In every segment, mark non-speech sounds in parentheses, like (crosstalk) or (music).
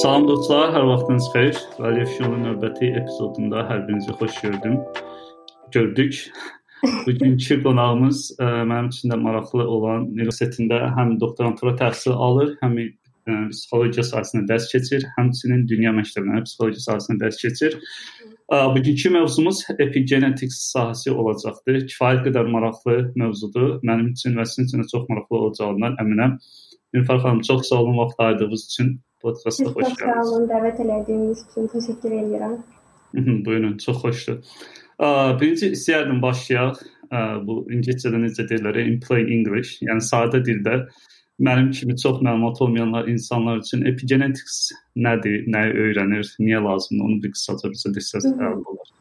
Salam dostlar, hər vaxtınız xeyir. Valiyev Şunun növbəti epizodunda hər birinizi xoş gördüm. Gördük. (laughs) Bugünkü qonağımız ə, e, mənim üçün də maraqlı olan universitetində həm doktorantura təhsil alır, həm ə, e, psixologiya sahəsində dərs keçir, həmçinin dünya məktəbində psixologiya sahəsində dərs keçir. Ə, bugünkü mövzumuz epigenetics sahəsi olacaqdır. Kifayət qədər maraqlı mövzudur. Mənim üçün və sizin üçün də çox maraqlı olacağından əminəm. Nilüfər xanım, çox sağ olun vaxt ayırdığınız üçün. Podkasta xoş gəldiniz. Sağ olun, dəvət elədiyiniz üçün təşəkkür edirəm. Buyurun, çox xoşdur. Birinci istəyərdim başlayaq bu ingiliscədə necə deyirlər, in plain English, yəni sadə dildə mənim kimi çox məlumat olmayanlar insanlar üçün epigenetics nədir, nəyi öyrənir, niyə lazımdır, onu bir qısaca bizə desəz olar.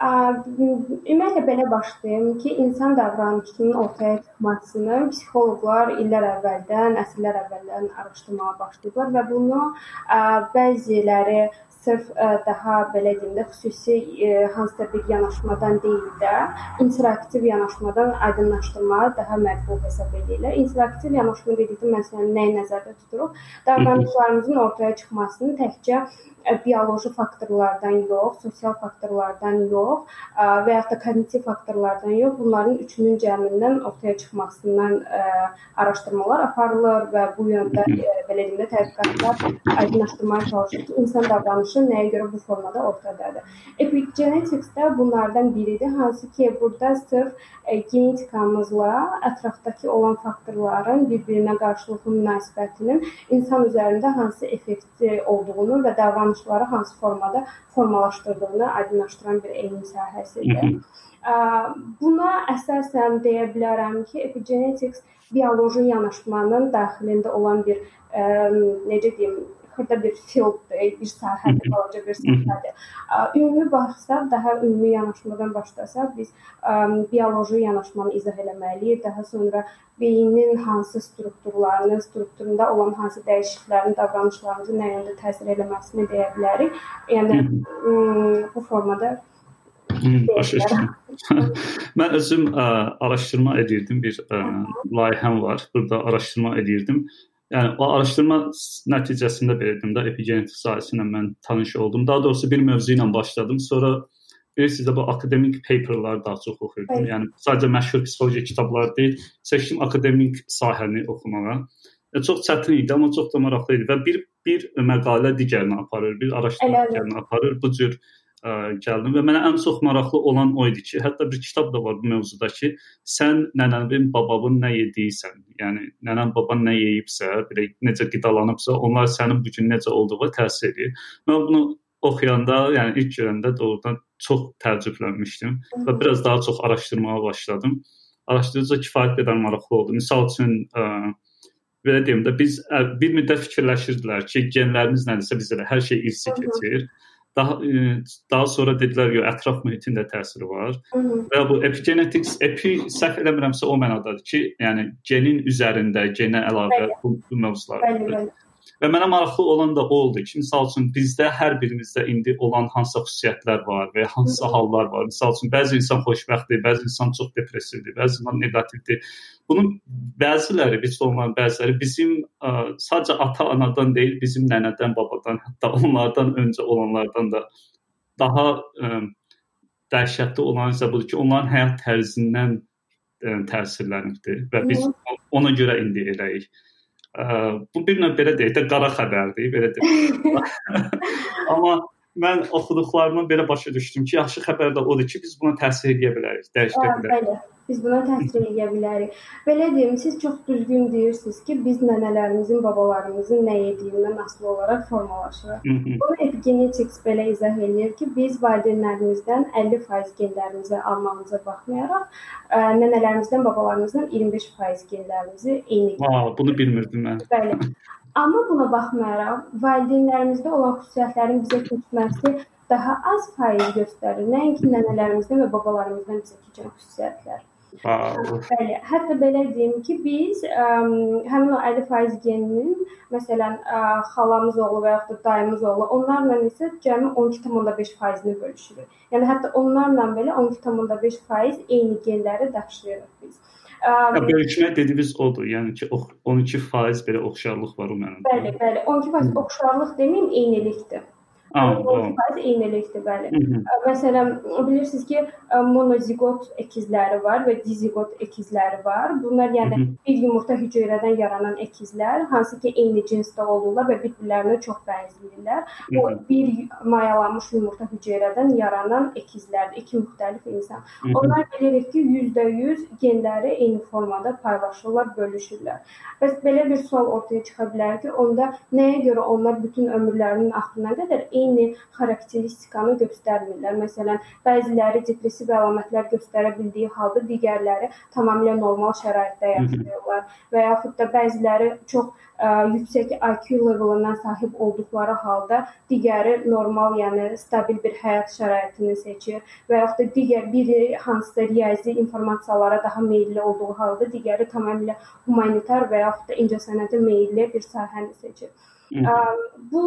Ümumiyyətlə belə başlayım ki, insan davranışının ortaya çıxmasını psixoloqlar illər əvvəldən, əsrlər əvvəldən araşdırmağa başlayıblar və bunu bəziləri sırf daha belə deyim də xüsusi hansısa bir yanaşmadan deyil də interaktiv yanaşmadan aydınlaşdırmağı daha məqbul hesab edirlər. İnteraktiv yanaşma dedikdə məsələn nəyi nəzərdə tuturuq? Davranışlarımızın ortaya çıxmasını təkcə bioloji faktorlardan yox, sosial faktorlardan yox ə, və ya da kognitiv faktorlardan yox, bunların üçünün cəmindən ortaya çıxmasından ə, araşdırmalar aparılır və bu yöndə ə, belə deyim də tədqiqatlar aydınlaşdırmağa çalışır ki, insan davranışı nəyə görə bu formada ortadadır. Epigenetics də bunlardan biridir, hansı ki, burada sırf e, genetikamızla ətrafdakı olan faktorların bir-birinə qarşılıqlı münasibətinin insan üzərində hansı effekti olduğunu və davranışları hansı formada formalaşdırdığını aydınlaşdıran bir elm sahəsidir. Buna əsasən deyə bilərəm ki, epigenetics bioloji yanaşmanın daxilində olan bir ə, necə deyim, xırda bir fielddir, bir sahədir, balaca bir sahədir. Ümumi baxsaq, daha ümumi yanaşmadan başlasaq, biz ə, bioloji yanaşmanı izah eləməliyik. Daha sonra beynin hansı strukturlarını, strukturunda olan hansı dəyişikliklərin davranışlarımızı nə yöndə təsir eləməsini deyə bilərik. Yəni bu formada Başa düşdüm. (laughs) mən özüm ə, araşdırma edirdim, bir ə, layihəm var. Burada araşdırma edirdim. Yəni o araşdırma nəticəsində belə deyim də epigenetik sahəsi ilə mən tanış oldum. Daha doğrusu bir mövzu ilə başladım. Sonra bilirsiniz də bu akademik paperlar daha çox oxuyurdum. Evet. Yəni sadəcə məşhur psixologiya kitabları deyil, seçdim akademik sahəni oxumağa. E, çox çətin idi, amma çox da maraqlı idi və bir bir məqalə digərinə aparır, bir araşdırma digərinə aparır. Bu cür ə, gəldim və mənə ən çox maraqlı olan o idi ki, hətta bir kitab da var bu mövzuda ki, sən nənənin, bababın nə yediysən, yəni nənən, baban nə yeyibsə, belə necə qidalanıbsa, onlar sənin bu gün necə olduğuna təsir edir. Mən bunu oxuyanda, yəni ilk görəndə doğrudan çox təəccüblənmişdim və biraz daha çox araşdırmağa başladım. Araşdırıcı kifayət qədər maraqlı oldu. Məsəl üçün ə, belə deyim də biz bir müddət fikirləşirdilər ki, genlərimiz nədirsə bizə hər şey irsi keçir. Hı -hı daha e, daha sonra dedilər yo ətraf mühitin də təsiri var. Hı -hı. Və bu epigenetics epi səhv eləmirəmsə o mənadadır ki, yəni genin üzərində genə əlavə bəli. bu, bu mövzular. Bəli, bəli. Və mənə maraqlı olan da o oldu ki, məsəl üçün bizdə hər birimizdə indi olan hansısa xüsusiyyətlər var və hansısa hallar var. Məsəl üçün bəzi insan xoşbəxtdir, bəzi insan çox depressivdir, bəzi insan neqativdir. Bunun bəziləri, biz olan bəziləri bizim ə, sadəcə ata-anadan deyil, bizim nənədən, babadan, hətta (laughs) onlardan öncə olanlardan da daha ə, dəhşətli olan isə budur ki, onların həyat tərzindən ə, təsirlənibdir və biz ona görə indi eləyik. Bu bir növ belə deyək də qara xəbərdir, belə deyək. (laughs) Amma mən oxuduqlarımı belə başa düşdüm ki, yaxşı xəbər də odur ki, biz buna təsir edə bilərik, dəyişə bilərik. Bəli. Biz buna təsir edə bilərik. Belə deyim, siz çox düzgün deyirsiniz ki, biz nənələrimizin, babalarımızın nə yediyindən asılı olaraq formalaşırıq. Bunu epigenetics belə izah eləyir ki, biz valideynlərimizdən 50% genlərimizi almağımıza baxmayaraq, ə, nənələrimizdən, babalarımızdan 25% genlərimizi eyni. Wow, bunu bilmirdim mən. Bəli. Amma buna baxmayaraq, valideynlərimizdə olan xüsusiyyətlərin bizə keçməsi daha az faiz göstərir. Nəinki nənələrimizdən və babalarımızdan bizə keçən xüsusiyyətlər. Bəli, hətta belə deyim ki, biz ə, həmin o 50% geninin məsələn ə, xalamız oğlu və yaxud da dayımız oğlu, onlarla isə cəmi 12.5%-ni bölüşürük. Yəni hətta onlarla belə 12.5% eyni genləri daşıyırıq biz. Ya bölüşmə dediyiniz odur. Yəni ki, 12% belə oxşarlıq var o mənim. Bəli, bəli. 12% oxşarlıq deməyim, eynilikdir. Faiz eynilikdir, bəli. Məsələn, bilirsiniz ki, monozigot əkizləri var və dizigot əkizləri var. Bunlar yəni bir yumurta hüceyrədən yaranan əkizlər, hansı ki, eyni cinsdə olurlar və bir-birlərinə çox bənzəyirlər. Bu bir mayalanmış yumurta hüceyrədən yaranan əkizlərdir, iki müxtəlif insan. Onlar bilirik ki, %100 genləri eyni formada paylaşırlar, bölüşürlər. Bəs belə bir sual ortaya çıxa bilər ki, onda nəyə görə onlar bütün ömürlərinin axırına qədər eyni xarakteristikanı göstərmirlər. Məsələn, bəziləri depressiv əlamətlər göstərə bildiyi halda digərləri tamamilə normal şəraitdə yaşayırlar və yaxud da bəziləri çox ə, yüksək IQ levelına sahib olduqları halda digəri normal, yəni stabil bir həyat şəraitini seçir və yaxud da digər biri hansısa riyazi informasiyalara daha meylli olduğu halda digəri tamamilə humanitar və yaxud da incəsənətə meylli bir sahəni seçir. Ə, bu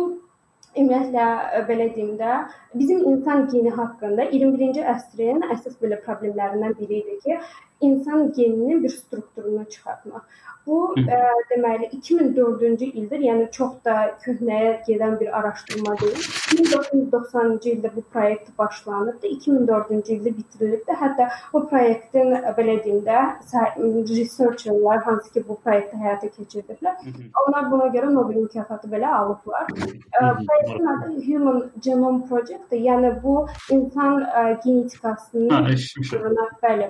Ümumiyyətlə belə deyim də, bizim insan geni haqqında 21-ci əsrin əsas belə problemlərindən biri idi ki, insan geninin bir strukturunu çıxartmaq. Bu ə, deməli 2004-cü ildir, yəni çox da köhnəyə gedən bir araşdırma deyil. 1990-cı ildə bu proyekt başlanıbdı, 2004-cü ildə bitirilibdi. Hətta bu proyektin belə deyim də, researcherlar hansı ki bu proyekti həyata keçirdiblər, onlar buna görə Nobel mükafatı belə alıblar. Proyektin adı Human Genome Project, yəni bu insan ə, genetikasının ha, bəli.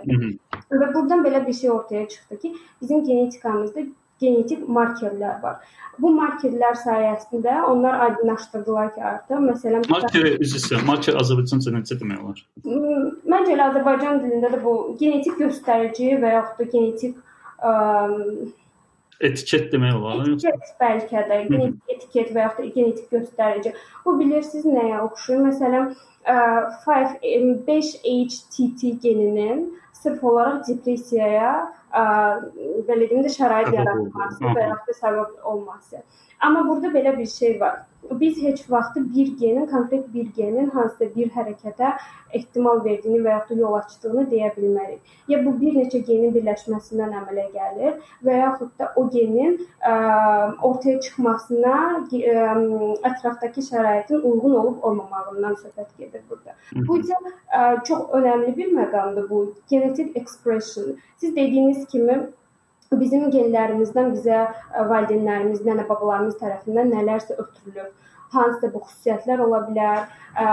Və burdan belə bir şey ortaya çıxdı ki, bizim genetikamızda genetik markerlər var. Bu markerlər sayəsində onlar aydınlaşdırdılar ki, artıq məsələn marker üzrə marker Azərbaycanca necə demək olar? Məncə elə Azərbaycan dilində də bu genetik göstərici və yaxud da genetik ə, etiket demək olar. Etiket bəlkə də, genetik etiket və yaxud da genetik göstərici. Bu bilirsiniz nəyə oxşuyur? Məsələn, 5 5-HTT geninin sırf olaraq depressiyaya ə, belə deyim də şərait yaratması və ya da səbəb olması. Amma burada belə bir şey var biz heç vaxt bir genin, konkret bir genin hansısa bir hərəkətə ehtimal verdiyini və yaxud da yol açdığını deyə bilmərik. Ya bu bir neçə genin birləşməsindən əmələ gəlir və yaxud da o genin ə, ortaya çıxmasına ə, ətrafdakı şəraitin uyğun olub olmamağından söhbət gedir burada. Bu isə ə, çox önəmli bir məqamdır bu genetic expression. Siz dediyiniz kimi bizim genlərimizdən bizə e, valideynlərimiz, nənə-babalarımız tərəfindən nələrsə ötürülür. Hansısa bu xüsusiyyətlər ola bilər, e,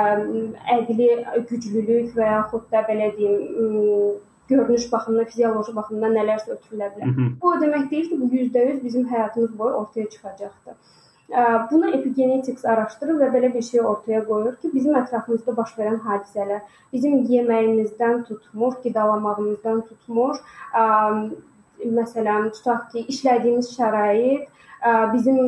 əqli güclülük və yaxud da belə deyim, görünüş baxımından, fizioloji baxımdan nələrsə ötürülə bilər. Hı -hı. Bu o demək deyil ki, bu %100 bizim həyatımız boyu ortaya çıxacaqdır. Bunu epigenetics araşdırır və belə bir şey ortaya qoyur ki, bizim ətrafımızda baş verən hadisələr, bizim yeməyimizdən tutmur, qidalanmağımızdan tutmur, məsələn, tutaq ki, işlədiyimiz şərait bizim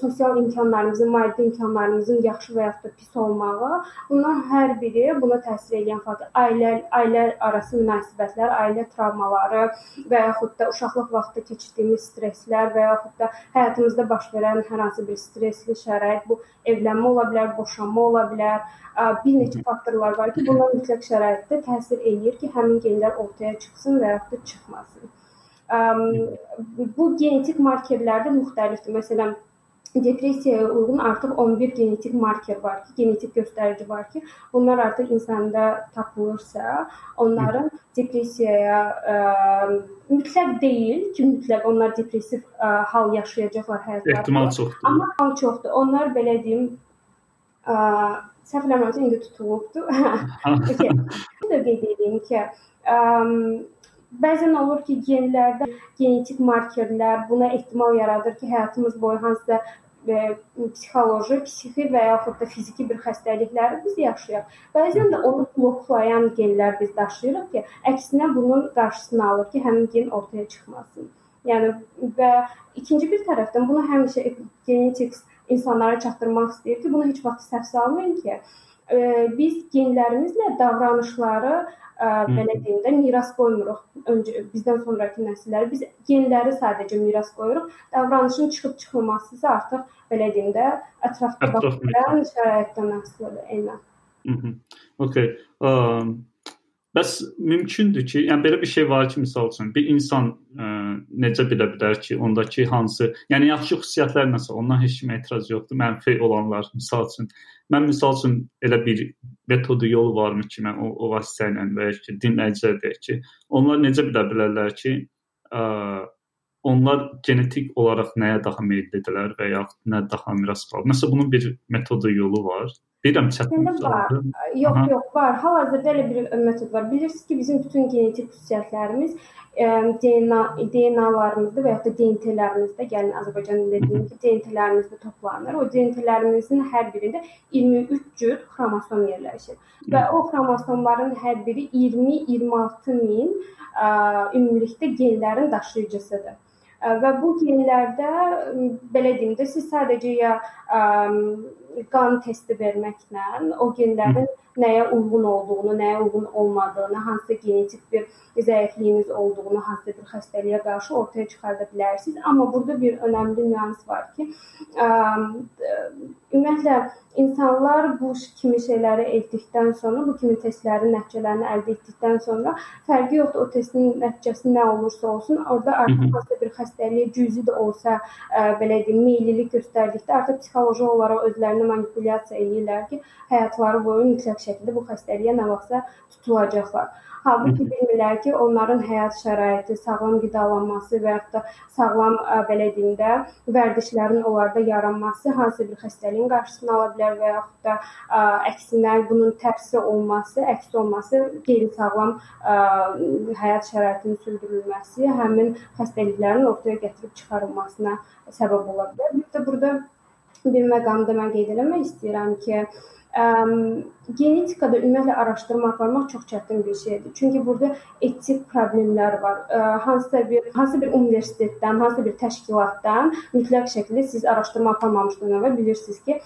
sosial imkanlarımızın, maddi imkanlarımızın yaxşı və yaxud da pis olmağı, bunlar hər biri buna təsir edən faktor. Ailə ailə arası münasibətlər, ailə travmaları və yaxud da uşaqlıq vaxtı keçirdiyimiz stresslər və yaxud da həyatımızda baş verən hər hansı bir stressli şərait, bu evlənmə ola bilər, boşanma ola bilər, bir neçə faktorlar var ki, bunlar mütləq şəraitdə təsir eləyir ki, həmin genlər ortaya çıxsın və yaxud da çıxmasın. Bu genetik markerlər də müxtəlifdir. Məsələn, depressiyaya uyğun artıq 11 genetik marker var ki, genetik göstərici var ki, bunlar artıq insanda tapılırsa, onların depressiyaya ə, mütləq deyil ki, mütləq onlar depressiv ə, hal yaşayacaqlar həyatlarında. Ehtimal çoxdur. Amma hal çoxdur. Onlar belə deyim, ə, səhv eləmirəmsə indi tutulubdu. (laughs) (laughs) okay. Bunu da qeyd edeyim ki, ə, Bəzən olur ki, genlərdə genetik markerlər buna ehtimal yaradır ki, həyatımız boyu hansısa e, psixoloji, psixi və yaxud da fiziki bir xəstəlikləri biz yaşayaq. Bəzən də onu bloklayan genlər biz daşıyırıq ki, əksinə bunun qarşısını alır ki, həmin gen ortaya çıxmasın. Yəni və ikinci bir tərəfdən bunu həmişə genetics insanlara çatdırmaq istəyir ki, bunu heç vaxt səhv salmayın ki, e, biz genlərimizlə davranışları belə deyim də miras qoymuruq. Öncə bizdən sonrakı nəsillərə biz genləri sadəcə miras qoyuruq. Davranışın çıxıb çıxmaması isə artıq belə deyim də ətrafda verən şəraitdən asılıdır. Eynən. Mhm. Okay. Um Bəs mümkündür ki, yəni belə bir şey var ki, məsəl üçün bir insan ə, necə bilə bilər ki, ondakı hansı, yəni yaxşı xüsusiyyətlər nəsə, ondan heç kimə etiraz yoxdur. Mənfi olanlar, məsəl üçün mən məsəl üçün elə bir metodu yolu varmı ki, mən o, o vasitə ilə və ya ki, dinləyicilər deyək ki, onlar necə bilə bilərlər ki, ə, onlar genetik olaraq nəyə daha meyllidirlər və ya nə daha miras qalır. Nəsə bunun bir metodu yolu var. Bilirəm çətin var. Yox, Aha. yox, var. Hal-hazırda elə bir metod var. Bilirsiniz ki, bizim bütün genetik xüsusiyyətlərimiz ə, DNA DNA-larımızda və ya da DNT-lərimizdə, gəlin Azərbaycan dediyim ki, DNT-lərimizdə toplanır. O DNT-lərimizin hər birində 23 cür xromosom yerləşir. Və o xromosomların hər biri 20-26 min ə, ümumilikdə genlərin daşıyıcısıdır və bu genlərdə belə deyim də siz sadəcə ya ə, qan testi verməklə o genlərin nəyə uyğun olduğunu, nəyə uyğun olmadığını, hansı genetik bir zəifliyiniz olduğunu, hansı bir xəstəliyə qarşı ortaya çıxarda bilərsiniz. Amma burada bir önəmli nüans var ki, ə, ümumiyyətlə insanlar bu kimi şeyləri etdikdən sonra, bu kimi testlərin nəticələrini əldə etdikdən sonra fərqi yoxdur o testin nəticəsi nə olursa olsun, orada artıq hansısa bir xəstəliyə cüzi də olsa, ə, belə deyim, meyillilik göstərdikdə artıq psixoloji olaraq özlərini manipulyasiya eləyirlər ki, həyatları boyu mütləq şəkildə bu xəstəliyə nə vaxtsa tutulacaqlar. Halbuki bilmirlər ki, onların həyat şəraiti, sağlam qidalanması və ya da sağlam belə deyim də vərdişlərin onlarda yaranması hansı bir xəstəliyin qarşısını ala bilər və yaxud da ə, əksinə bunun tərsi olması, əks olması qeyri-sağlam həyat şəraitinin sürdürülməsi həmin xəstəliklərin ortaya gətirib çıxarılmasına səbəb ola bilər. Bir də burada bir məqamda mən qeyd etmək istəyirəm ki, Ə, genetikada ümumiyyətlə araşdırma aparmaq çox çətin bir şeydir. Çünki burada etik problemlər var. Ə, hansısa bir hansı bir universitetdən, hansısa bir təşkilatdan mütləq şəkildə siz araşdırma aparmamışdan əvvəl bilirsiniz ki,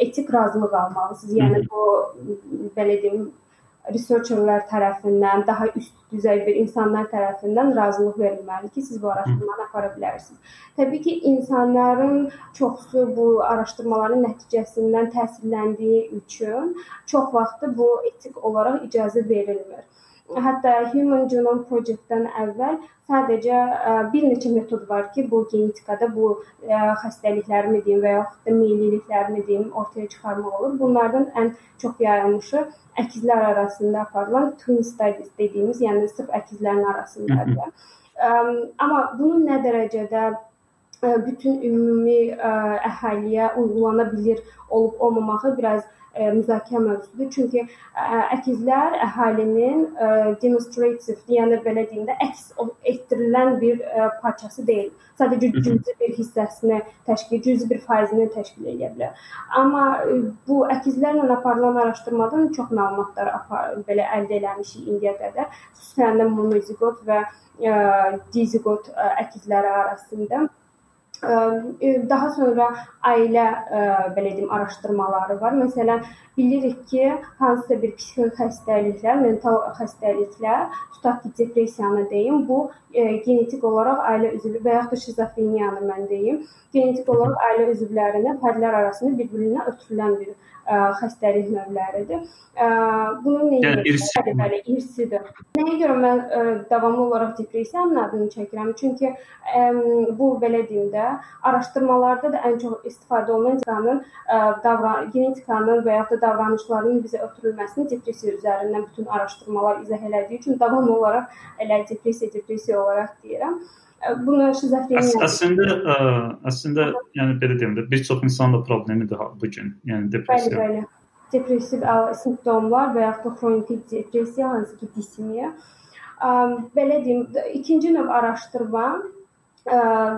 etik razılıq almalısınız. Yəni bu belə deyim researcherlər tərəfindən, daha üst düzey bir insanlar tərəfindən razılıq verilməlidir ki, siz bu araşdırmanı apara bilərsiniz. Təbii ki, insanların çoxsu bu araşdırmaların nəticəsindən təsirləndiyi üçün çox vaxt bu etik olaraq icazə verilmir. Hətta Human Genome Project-dən əvvəl sadəcə ə, bir neçə metod var ki, bu genetikada bu ə, xəstəliklərimi deyim və yaxud da meyilliliklərimi deyim ortaya çıxarmaq olur. Bunlardan ən çox yayılmışı əkizlər arasında aparılan twin studies dediyimiz, yəni sırf əkizlərin arasındadır. Amma bunun nə dərəcədə bütün ümumi əhaliyə uygulana bilər olub olmamağı biraz müzakirə mövzusudur. Çünki ə, əkizlər əhalinin ə, demonstrative, yəni belə deyim də, əks etdirilən bir parçası deyil. Sadəcə cüzi bir hissəsini təşkil, cüzi bir faizini təşkil edə bilər. Amma bu əkizlərlə aparılan araşdırmadan çox məlumatlar apar, belə əldə eləmişik indiyə qədər. Xüsusən də monozigot və dizigot əkizləri arasında daha sonra ailə belə deyim araşdırmaları var. Məsələn, bilirik ki, hansısa bir psixik xəstəliklər, mental xəstəliklər, tutaq ki, depressiyanı deyim, bu genetik olaraq ailə üzvü və yaxud da şizofreniyanı mən deyim, genetik olaraq ailə üzvlərinin fərdlər arasında bir-birinə ötürülən bir xəstəlik növləridir. Ə, bunun nəyə yəni, irsi. bəli, irsidir. Nəyə görə mən ə, davamlı olaraq depressiyanın adını çəkirəm? Çünki ə, bu belə deyim də, araşdırmalarda da ən çox istifadə olunan ə, davran genetikanın və ya da davranışlarının bizə ötürülməsini depressiya üzərindən bütün araşdırmalar izah elədiyi üçün davamlı olaraq elə depressiya, depressiya olaraq deyirəm. Bunu şizofreniya. Əs əslində ə, əslində yəni belə deyim də bir çox insanın da problemidir bu gün. Yəni depressiya. Bəli, bəli. Depressiv simptomlar və yaxud da xroniki depressiya, hansı ki disimiya. Belə deyim, ikinci növ araşdırma ə,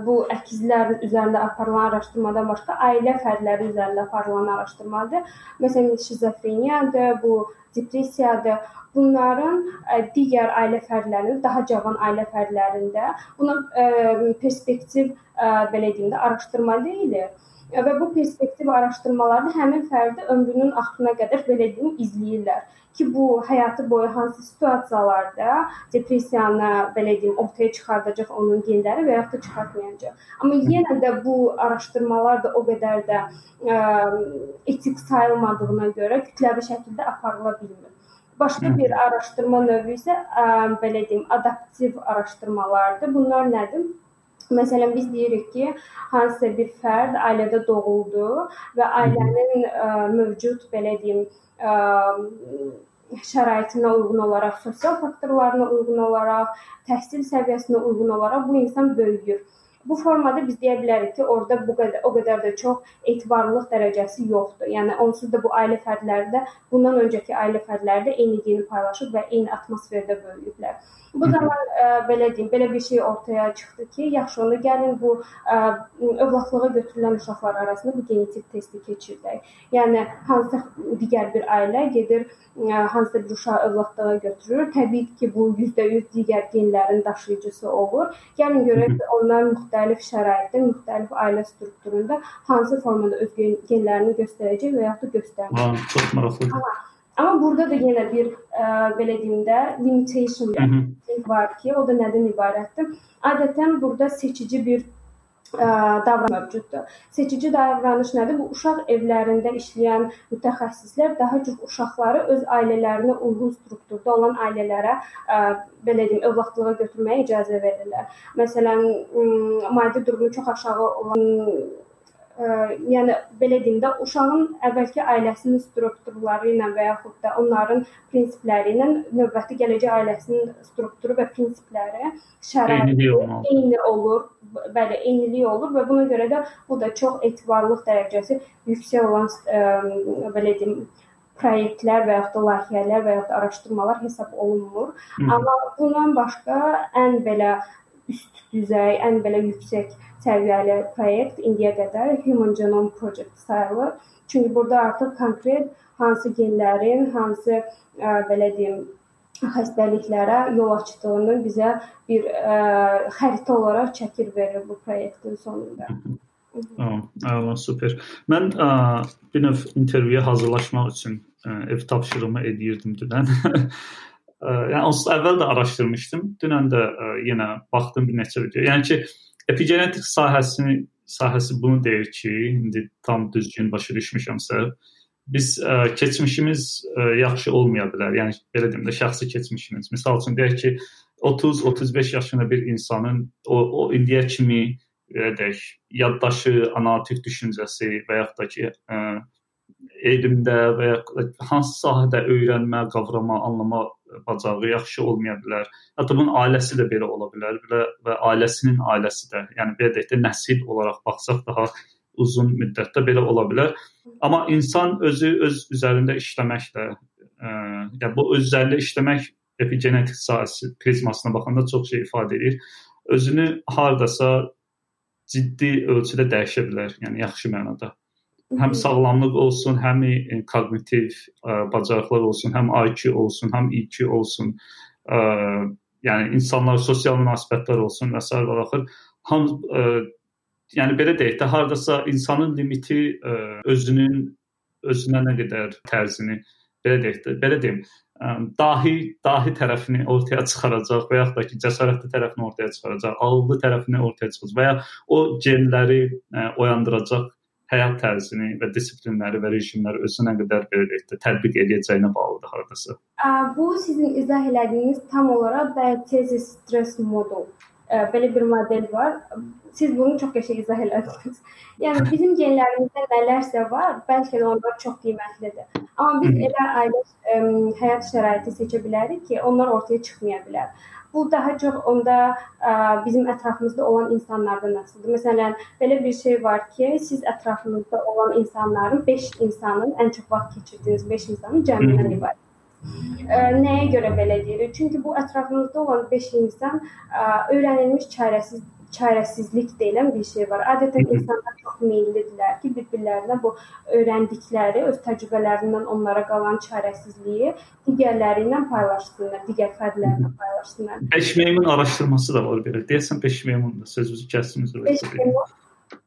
bu əkizlərin üzərində aparılan araşdırmadan başqa ailə fərdləri üzərində aparılan araşdırmadır. Məsələn, şizofreniyadır, bu depressiyadır bunların digər ailə fərdlərinin, daha cavan ailə fərdlərində buna perspektiv belə deyim də araşdırma deyilir. Və bu perspektiv araşdırmalarda həmin fərdi ömrünün axırına qədər belə deyim izləyirlər ki, bu həyatı boyu hansı situasiyalarda depressiyanı belə deyim ortaya çıxardacaq onun genləri və yaxud da çıxartmayacaq. Amma yenə də bu araşdırmalar da o qədər də ə, etik sayılmadığına görə kütləvi şəkildə aparıla bilmir. Başqa bir araşdırma növü isə ə, belə deyim, adaptiv araşdırmalardır. Bunlar nədir? Məsələn, biz deyirik ki, hansısa bir fərd ailədə doğuldu və ailənin ə, mövcud belə deyim, ə, şəraitinə uyğun olaraq, sosial faktorlarına uyğun olaraq, təhsil səviyyəsinə uyğun olaraq bu insan böyüyür. Bu formada biz deyə bilərik ki, orada bu qədər o qədər də çox etibarlılıq dərəcəsi yoxdur. Yəni onsuz da bu ailə fərdləri də bundan öncəki ailə fərdləri də eyni geni paylaşıb və eyni atmosferdə böyüyüblər. Bu zaman ə, belə deyim, belə bir şey ortaya çıxdı ki, yaxşı onu gəlin bu ə, övladlığa götürülən uşaqlar arasında bu genetik testi keçirdək. Yəni hansı digər bir ailə gedir ə, hansısa bir uşağı övladlığa götürür. Təbii ki, bu %100 digər genlərin daşıyıcısı olur. Gəlin görək onlar müxtəlif şəraitdə, müxtəlif ailə strukturunda hansı formada öz genlərini göstərəcək və ya da göstərməyəcək. Çox maraqlıdır. Amma burada da yenə bir ə, belə deyim də limitation var ki, o da nədən ibarətdir? Adətən burada seçici bir ə, davranış mövcuddur. Seçici davranış nədir? Bu uşaq evlərində işləyən mütəxəssislər daha çox uşaqları öz ailələrinə uyğun strukturda olan ailələrə ə, belə deyim, övladlığa götürməyə icazə verirlər. Məsələn, maddi durumu çox aşağı olan ə, yəni belə deyim də uşağın əvvəlki ailəsinin strukturları ilə və yaxud da onların prinsipləri ilə növbəti gələcək ailəsinin strukturu və prinsipləri şəraiti eyni olur. Bəli, eynilik olur və buna görə də bu da çox etibarlılıq dərəcəsi yüksək olan ə, belə deyim proyektlər və yaxud da layihələr və yaxud da araşdırmalar hesab olunmur. Hı. Amma bundan başqa ən belə üst düzey, ən belə yüksək səviyyəli proyekt indiyə qədər Human Genome Project sayılır. Çünki burada artıq konkret hansı genlərin, hansı ə, belə deyim, xəstəliklərə yol açdığını bizə bir ə, xəritə olaraq çəkir verir bu proyektin sonunda. Əla, super. Mən ə, bir növ intervyuya hazırlaşmaq üçün ə, ev tapşırığımı edirdim dünən. (laughs) yəni onsuz əvvəl də araşdırmışdım. Dünən də ə, yenə baxdım bir neçə video. Yəni ki, epigenetik sahəsini sahəsi bunu deyir ki, indi tam düzgün başa düşmüşəmsə, biz ə, keçmişimiz ə, yaxşı olmaya bilər. Yəni belə deyim də şəxsi keçmişimiz. Məsəl üçün deyək ki, 30-35 yaşında bir insanın o, o indiyə kimi belə deyək, yaddaşı, analitik düşüncəsi və yaxud da ki, ə, elmdə və ya hansı sahədə öyrənmə, qavrama, anlama bacarığı yaxşı olmaya bilər. Hətta bunun ailəsi də belə ola bilər və, ailəsinin ailəsi də, yəni belə deyək də nəsil olaraq baxsaq daha uzun müddətdə belə ola bilər. Amma insan özü öz üzərində işləməklə, ə, yəni bu öz üzərində işləmək epigenetik sahəsi prizmasına baxanda çox şey ifadə edir. Özünü hardasa ciddi ölçüdə dəyişə bilər, yəni yaxşı mənada həm sağlamlıq olsun, həm koqnitiv ə, bacarıqlar olsun, həm IQ olsun, həm EQ olsun, ə, yəni insanlar sosial münasibətlər olsun və s. və axır ham ə, yəni belə deyək də hardasa insanın limiti ə, özünün özünə nə qədər tərzini belə deyək də belə deyim ə, dahi dahi tərəfini ortaya çıxaracaq və yaxud da ki, cəsarətli tərəfini ortaya çıxaracaq, ağıllı tərəfini ortaya çıxaracaq və ya o genləri ə, oyandıracaq həyat tərzini və disiplinləri və rejimləri özünə qədər belə deyək də tətbiq edəcəyinə bağlıdır hardasa. Bu sizin izah elədiyiniz tam olaraq diatesis stress model belə bir model var. Siz bunu çox qəşəng izah elədiniz. Yəni bizim (laughs) genlərimizdə nələrsə var, bəlkə də onlar çox qiymətlidir. Amma biz elə ailə ə, həyat şəraiti seçə bilərik ki, onlar ortaya çıxmaya bilər. Bu daha çox onda ə, bizim ətrafımızda olan insanlardan asılıdır. Məsələn, belə bir şey var ki, siz ətrafınızda olan insanların 5 insanın ən çox vaxt keçirdiyiniz 5 insanın cəmindən ibarət. Ə, nəyə görə belə deyirik? Çünki bu ətrafımızda olan 5 insan ə, öyrənilmiş çarəsiz çarəsizlik deyilən bir şey var. Adətən insanlar çox meyllidirlər ki, bir-birlərinə bu öyrəndikləri, öz təcrübələrindən onlara qalan çarəsizliyi digərləri ilə paylaşsınlar, digər fərdlərlə paylaşsınlar. 5 meymun araşdırması da var belə. Deyəsən 5 meymun da sözünüzü kəsdiniz. 5 meymun.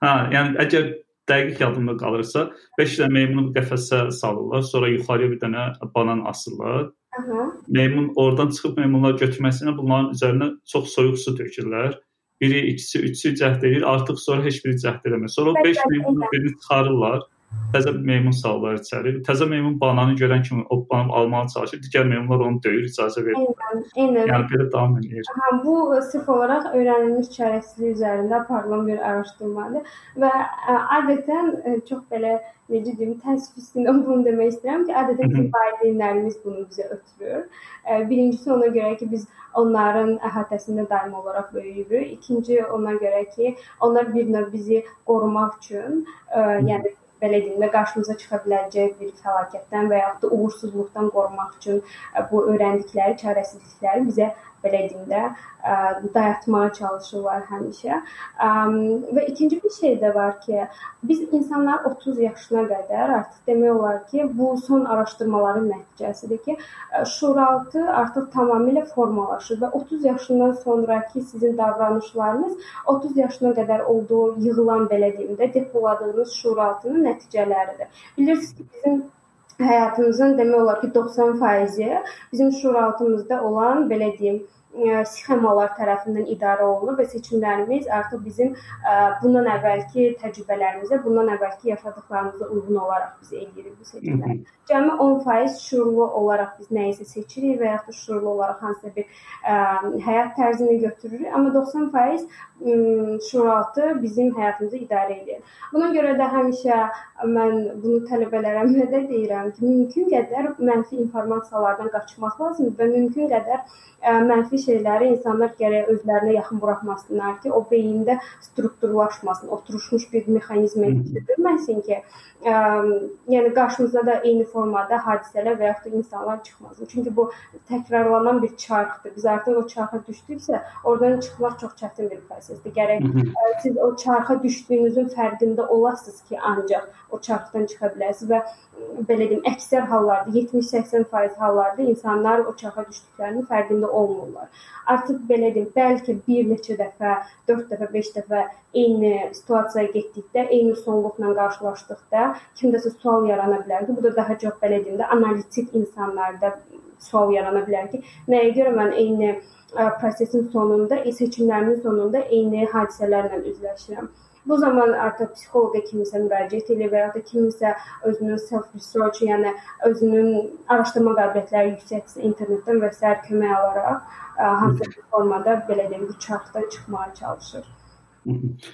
Hə, yəni əgər dəqiq yadımda qalırsa, 5 dənə meymunu qəfəsə salırlar, sonra yuxarıya bir dənə banan asırlar. Aha. Meymun oradan çıxıb meymunlar götürməsinə bunların üzərinə çox soyuq su tökürlər biri, ikisi, üçü cəhd edir, artıq sonra heç biri cəhd eləmir. Sonra 5 meymunun birini çıxarırlar. Təzə meymun salırlar içəri. Təzə meymun bananı görən kimi bananı almağa çalışır. Digər meymunlar onu döyür, icazə vermir. Eynən. Yəni belə davam edir. Hə, bu sırf olaraq öyrənilmiş çarəsizlik üzərində aparılan bir araşdırmadır və ə, adətən ə, çox belə necə deyim, təəssüf üstündə bunu demək istəyirəm ki, adətən bizim valideynlərimiz bunu bizə ötürür. Birincisi ona görə ki, biz onların əhatəsində daim olaraq böyüyürük. İkinci ona görə ki, onlar bir növ bizi qorumaq üçün, yəni belə deyim də qarşımıza çıxa biləcək bir fəlakətdən və yaxud da uğursuzluqdan qorumaq üçün bu öyrəndikləri çarəsizlikləri bizə belə deyim də dayatmağa çalışırlar həmişə. Və ikinci bir şey də var ki, biz insanlar 30 yaşına qədər artıq demək olar ki, bu son araşdırmaların nəticəsidir ki, şuuraltı artıq tamamilə formalaşır və 30 yaşından sonrakı sizin davranışlarınız 30 yaşına qədər olduğu yığılan belə deyim də depoladığınız şuuraltının nəticələridir. Bilirsiniz ki, bizim həyatımızın demək olar ki 90%-i bizim şuuraltımızda olan belə deyim sxemalar tərəfindən idarə olunur və seçimlərimiz artıq bizim bundan əvvəlki təcrübələrimizə, bundan əvvəlki yaşadıklarımıza uyğun olaraq biz eləyirik bu seçimləri. Cəmi 10% şuurlu olaraq biz nəyisə seçirik və yaxud da şuurlu olaraq hansısa bir ə, həyat tərzini götürürük, amma 90% şuuraltı bizim həyatımızı idarə edir. Buna görə də həmişə mən bunu tələbələrimə də deyirəm ki, mümkün qədər mənfi informasiyalardan qaçmaq lazımdır və mümkün qədər ə, mənfi şeyləri insanlar gərək özlərinə yaxın buraxmasınlar ki, o beyində strukturlaşmasın, oturmuş bir mexanizmə çevrilməsin ki, ə, yəni qarşımıza da eyni formada hadisələr və yaxud da insanlar çıxmasın. Çünki bu təkrarlanan bir çarxdır. Biz artıq o çarxa düşdüksə, oradan çıxmaq çox çətin bir prosesdir. Gərək ə, siz o çarxa düşdüyünüzün fərqində olasınız ki, ancaq o çarxdan çıxa bilərsiniz və belə deyim, əksər hallarda 70-80% hallarda insanlar o çarxa düşdüklərinin fərqində olmurlar. Artıq belə deyim, bəlkə bir neçə dəfə, 4 dəfə, 5 dəfə eyni situasiyaya getdikdə, eyni sonluqla qarşılaşdıqda kimdəsə sual yarana bilər ki, bu da daha çox belə deyim də analitik insanlarda sual yarana bilər ki, nəyə görə mən eyni prosesin sonunda, seçimlərimin sonunda eyni hadisələrlə üzləşirəm. Bu zaman artıq psixoloqa kimisə müraciət edir və ya da kimisə özünün self research, yəni özünün araşdırma qabiliyyətləri yüksəksə internetdən və sair kömək alaraq hansı bir formada belə deyim, bu çarxdan çıxmağa çalışır.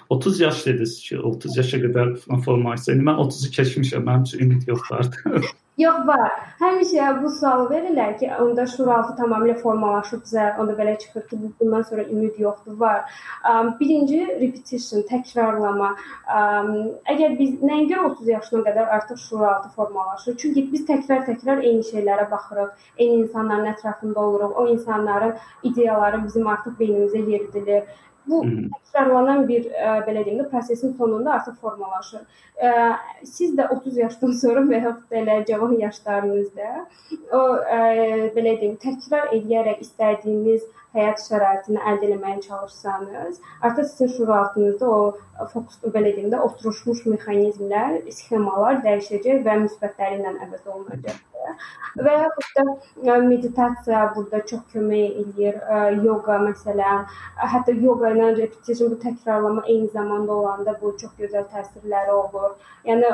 30 yaş dediniz ki, 30 yaşa qədər formasiya. İndi mən 30-u keçmişəm, mənim üçün ümid yoxdur artıq. Yox var. Həmişə bu sualı verirlər ki, onda şuraltı tamamilə formalaşıbsa, onda belə çıxır ki, bundan sonra ümid yoxdur. Var. Um, birinci repetition, təkrarlama. Um, əgər biz nəyə görə 30 yaşına qədər artıq şuraltı formalaşır? Çünki biz təkrar-təkrar eyni şeylərə baxırıq, eyni insanların ətrafında oluruq. O insanların ideyaları bizim artıq beynimizə yeridilir. Bu təkrarlanan bir ə, e, belə deyim də prosesin sonunda artıq formalaşır. Ə, e, siz də 30 yaşdan (laughs) sonra və ya belə cavan yaşlarınızda o ə, e, belə deyim təkrar edərək istədiyiniz həyat şəraitini əldə etməyə çalışsanız, artıq sizin şuuraltınızda o fokus belə deyim də oturmuş mexanizmlər, sxemalar dəyişəcək və müsbətləri ilə əvəz olunacaq. Və yaxud da meditasiya burada çox kömək eləyir. Yoga məsələn, hətta yoga ilə repetition bu təkrarlama eyni zamanda olanda bu çox gözəl təsirləri olur. Yəni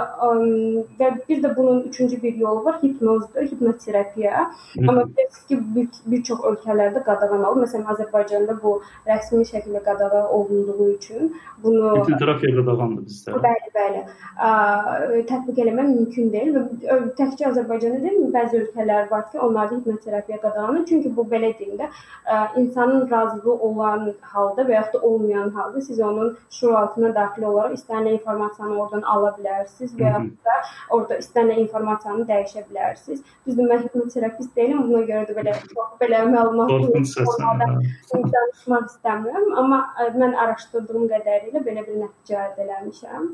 və bir də bunun üçüncü bir yolu var, hipnozdur, hipnoterapiya. Amma bilirsiniz ki, bir, bir çox ölkələrdə qadağan olunur. Məsələn, Azərbaycanda bu rəsmi şəkildə qadağan olunduğu üçün bunu hipnoterapiya qadağandır bizdə. Bəli, bəli. Tətbiq eləmək mümkün deyil və təkcə Azərbaycanda deyil, bəzi ölkələr var ki, onlarda hipnoterapiya qadağandır. Çünki bu belə deyim də, insanın razılığı olan halda və yaxud da olmayan halda siz onun şuur altına daxil olaraq istənilən informasiyanı oradan ala bilərsiniz və yaxud da orada istənilən informasiyanı dəyişə bilərsiniz. Düzdür, mən hipnoterapist deyiləm, buna görə də belə çox belə məlumatlı danışmaq istəmirəm, amma mən araşdırdığım qədərilə belə bir nəticə əldə eləmişəm.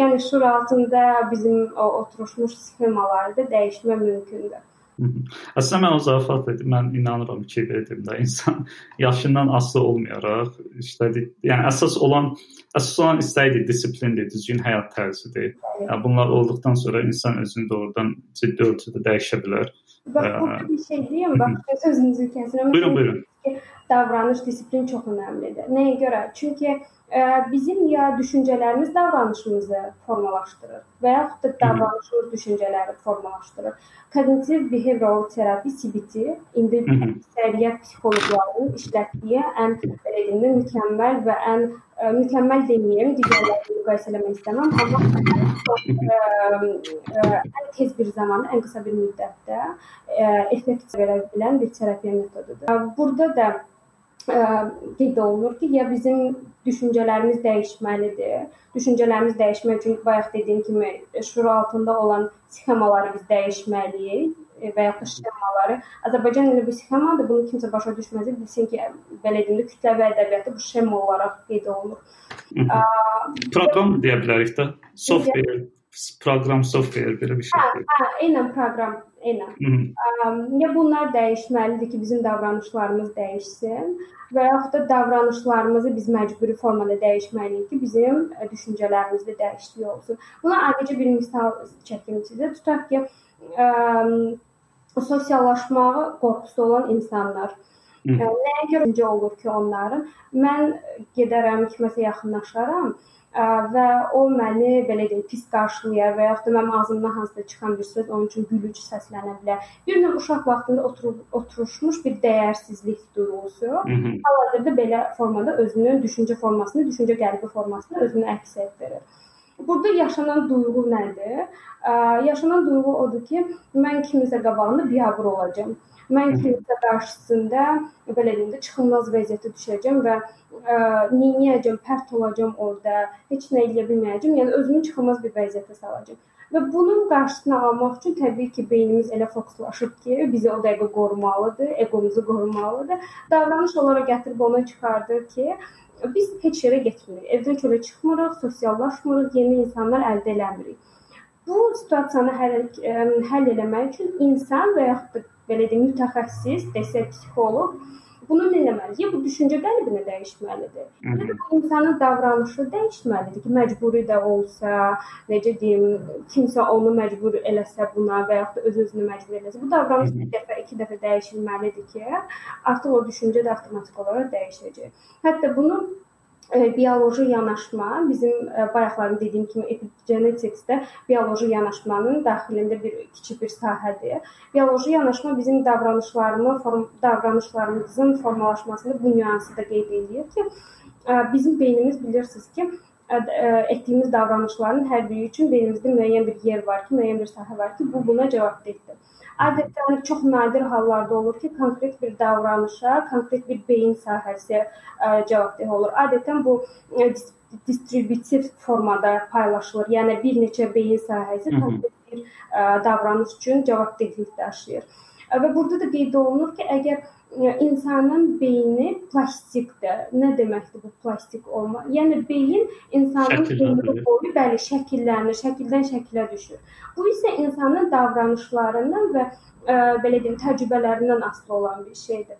Yəni şuur altında bizim o oturmuş sxemalarda dəyişmə mümkündür. Əslində mən o zarafat edim. Mən inanıram ki, dedim də insan (laughs) yaşından asılı olmayaraq işlədi. Yəni əsas olan əsas olan istəyidir, disiplindir, düzgün həyat tərzidir. Yəni bunlar olduqdan sonra insan özünü doğrudan ciddi ölçüdə dəyişə bilər. Bax, bu bir şey deyim, bax sözünüzü kəsirəm. Buyurun, buyurun. Davranış, disiplin çox önəmlidir. Nəyə görə? Çünki bizim ya düşüncələrimiz davranışımızı formalaşdırır və yaxud da davranışımız düşüncələri formalaşdırır. Kognitiv behavioral terapi CBT indi əksəriyyət psixoloqların işlətdiyi ən belə deyim, mükəmməl və ən ə, mükəmməl deməyim, digərlərini müqayisə etmək istəməm, amma ə, ə, ən tez bir zamanda, ən qısa bir müddətdə ə, effekt verə bilən bir terapiya metodudur. Burada da qeyd olunur ki, ya bizim düşüncələrimiz dəyişməlidir. Düşüncələrimiz dəyişmək üçün bayaq dediyim kimi şuur altında olan sxemaları biz dəyişməliyik və ya da sxemaları. Azərbaycan dilində bu sxemadır. Bunu kimsə başa düşməsə bilsin ki, belə deyim də kütləvi ədəbiyyatda bu şema olaraq qeyd olunur. Proqram deyə bilərik də. Software proqram software belə bir şey. Hə, hə, eynən proqram, eynən. Ya bunlar dəyişməlidir ki, bizim davranışlarımız dəyişsin və yaxud da davranışlarımızı biz məcburi formada dəyişməliyik ki, bizim düşüncələrimizdə dəyişiklik olsun. Buna adicə bir misal çəkim sizə. Tutaq ki, ə, sosiallaşmağa qorxusu olan insanlar Nəyə görə olur ki, onların mən gedərəm kiməsə yaxınlaşaram və o məni belə deyim pis qarşılayar və yaxud da mənim ağzımdan hansısa çıxan bir söz onun üçün gülücü səslənə bilər. Bir növ uşaq vaxtında oturub oturuşmuş bir dəyərsizlik duyğusu hal-hazırda belə formada özünün düşüncə formasını, düşüncə qəlbi formasını özünü əks etdirir. Burada yaşanan duyğu nədir? Yaşanan duyğu odur ki, mən kimisə qabağında biabır olacağam. Mən kimisə qarşısında belə deyim də çıxılmaz vəziyyətə düşəcəm və ə, neyniyəcəm, pərt olacağam orada, heç nə edə bilməyəcəm. Yəni özümü çıxılmaz bir vəziyyətə salacağam. Və bunun qarşısını almaq üçün təbii ki, beynimiz elə fokuslaşıb ki, bizi o dəqiqə qorumalıdır, egomuzu qorumalıdır. Davranış olaraq gətirib ona çıxardır ki, biz heç yerə getmirik. Evdən çölə çıxmırıq, sosiallaşmırıq, yeni insanlar əldə eləmirik. Bu situasiyanı həll, həll etmək üçün insan və yaxud da belə deyim, mütəxəssis, desək psixoloq bunu etməlidir? Ya bu düşüncə qəlbini dəyişməlidir. Ya da bu insanın davranışı dəyişməlidir ki, məcburi də olsa, necə deyim, kimsə onu məcbur eləsə buna və yaxud da öz-özünü məcbur eləsə, bu davranış bir dəfə, iki dəfə dəyişilməlidir ki, artıq o düşüncə də avtomatik olaraq dəyişəcək. Hətta bunu bioloji yanaşma bizim bayaqlar dediyim kimi epigeneticsdə bioloji yanaşmanın daxilində bir kiçik bir sahədir. Bioloji yanaşma bizim davranışlarımı, form, davranışlarımızın formalaşmasında bu nüansı da qeyd edir ki, bizim beynimiz bilirsiniz ki, etdiyimiz davranışların hər biri üçün beynimizdə müəyyən bir yer var ki, müəyyən bir sahə var ki, bu buna cavabdehdir. Adətən çox nadir hallarda olur ki, konkret bir davranışa, konkret bir beyin sahəsi ə, cavabdeh olur. Adətən bu ə, distributiv formada paylaşılır. Yəni bir neçə beyin sahəsi konkret bir ə, davranış üçün cavabdehlik daşıyır. Və burada da qeyd olunur ki, əgər insanın beyni plastikdir. Nə deməkdir bu plastik olma? Yəni beyin insanın ömrü boyu bəli şəkillənir, şəkildən şəkilə düşür. Bu isə insanın davranışlarından və ə, belə deyim, təcrübələrindən asılı olan bir şeydir.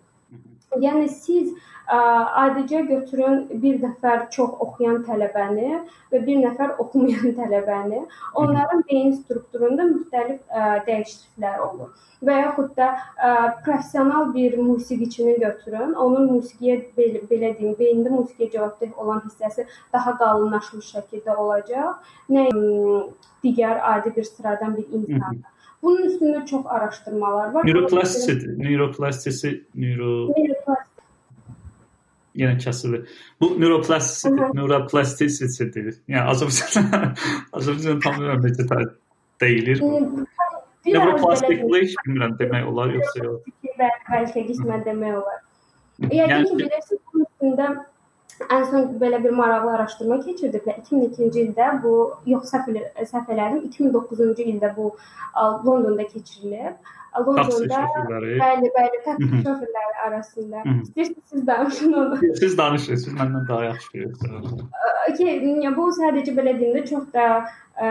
Yəni siz ə, adicə götürün bir nəfər çox oxuyan tələbəni və bir nəfər (laughs) oxumayan tələbəni. Onların beyin strukturunda müxtəlif ə, dəyişikliklər olur və yaxud da ə, professional bir musiqiçini götürün, onun musiqiyə belə, belə deyim, beynində musiqiyə cavabdeh olan hissəsi daha qalınlaşmış şəkildə olacaq. Nə digər adi bir sıradan bir insanda. Bunun üstündə çox araşdırmalar var. Neuroplastisiti, neuroplastisi, neuro yenə kəsilir. Bu neuroplastisiti, neuroplastisitidir. Yəni Azərbaycan (laughs) Azərbaycan tam məmləkətə deyilir. Nevroplastiklik bilmirəm demək olar yoxsa yox. Bəlkə qismən demək olar. Yəni ki, bilirsiniz, bunun üstündə ən son belə bir maraqlı araşdırma keçirdik və 2002-ci ildə bu yox səhv səhv elədim, 2009-cu ildə bu Londonda keçirilib. Londonda bəli, bəli, taksi şoferləri arasında. İstəyirsiniz siz danışın onu. Siz danışın, siz məndən daha yaxşı bilirsiniz. Ki, bu sadəcə belə deyim də çox da ə,